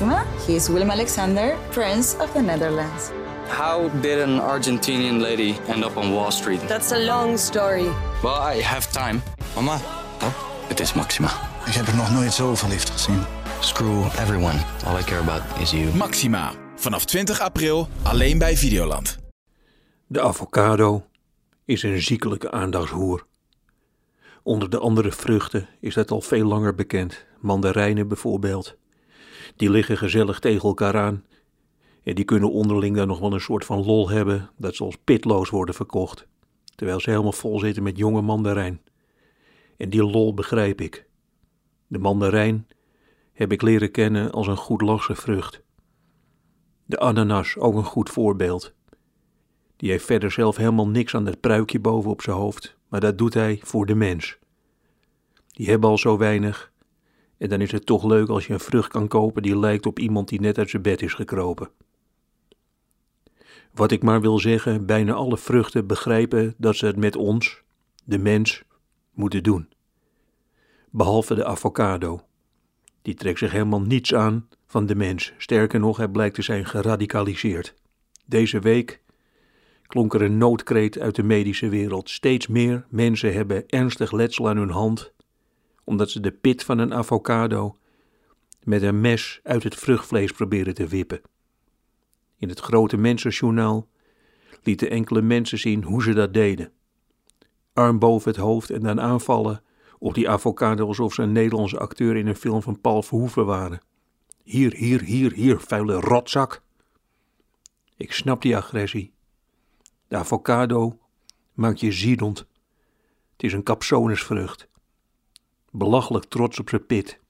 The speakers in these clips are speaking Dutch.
Maxima. He is Willem Alexander, Prince of the Netherlands. How did an Argentinian lady end up on Wall Street? That's a long story. Well, I have time. Mama, Oh, het is Maxima. ik heb er nog nooit zo verliefd gezien. Screw everyone. All I care about is you. Maxima. Vanaf 20 april alleen bij Videoland. De avocado is een ziekelijke aandachtshoer. Onder de andere vruchten is dat al veel langer bekend. Mandarijnen bijvoorbeeld. Die liggen gezellig tegen elkaar aan. En die kunnen onderling dan nog wel een soort van lol hebben dat ze als pitloos worden verkocht. Terwijl ze helemaal vol zitten met jonge mandarijn. En die lol begrijp ik. De mandarijn heb ik leren kennen als een goed vrucht. De ananas ook een goed voorbeeld. Die heeft verder zelf helemaal niks aan dat pruikje boven op zijn hoofd, maar dat doet hij voor de mens. Die hebben al zo weinig, en dan is het toch leuk als je een vrucht kan kopen die lijkt op iemand die net uit zijn bed is gekropen. Wat ik maar wil zeggen, bijna alle vruchten begrijpen dat ze het met ons, de mens, moeten doen. Behalve de avocado. Die trekt zich helemaal niets aan van de mens. Sterker nog, hij blijkt te zijn geradicaliseerd. Deze week klonk er een noodkreet uit de medische wereld. Steeds meer mensen hebben ernstig letsel aan hun hand, omdat ze de pit van een avocado met een mes uit het vruchtvlees proberen te wippen. In het grote mensenjournaal lieten enkele mensen zien hoe ze dat deden. Arm boven het hoofd en dan aanvallen op die avocado alsof ze een Nederlandse acteur in een film van Paul Verhoeven waren. Hier, hier, hier, hier, vuile rotzak. Ik snap die agressie. De avocado maakt je ziedend. Het is een capsonesvrucht. Belachelijk trots op zijn pit.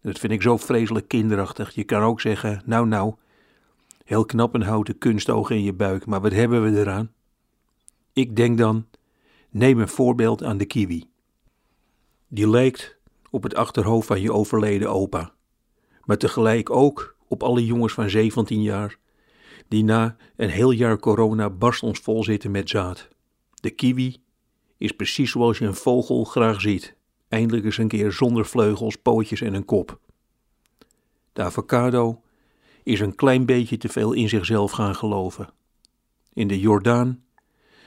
Dat vind ik zo vreselijk kinderachtig. Je kan ook zeggen, nou nou, heel knap een houten kunstoog in je buik, maar wat hebben we eraan? Ik denk dan, neem een voorbeeld aan de kiwi. Die lijkt op het achterhoofd van je overleden opa, maar tegelijk ook op alle jongens van 17 jaar die na een heel jaar corona barstensvol zitten met zaad. De kiwi is precies zoals je een vogel graag ziet. Eindelijk eens een keer zonder vleugels, pootjes en een kop. De avocado is een klein beetje te veel in zichzelf gaan geloven. In de Jordaan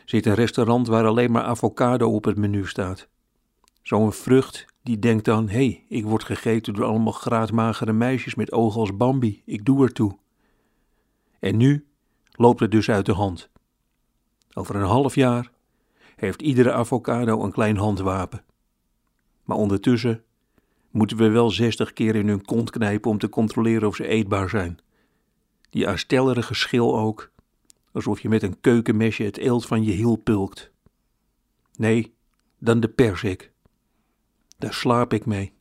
zit een restaurant waar alleen maar avocado op het menu staat. Zo'n vrucht die denkt dan: hé, hey, ik word gegeten door allemaal graadmagere meisjes met ogen als Bambi, ik doe ertoe. En nu loopt het dus uit de hand. Over een half jaar heeft iedere avocado een klein handwapen. Maar ondertussen moeten we wel zestig keer in hun kont knijpen om te controleren of ze eetbaar zijn. Die aanstellerige schil ook, alsof je met een keukenmesje het eelt van je hiel pulkt. Nee, dan de persik. Daar slaap ik mee.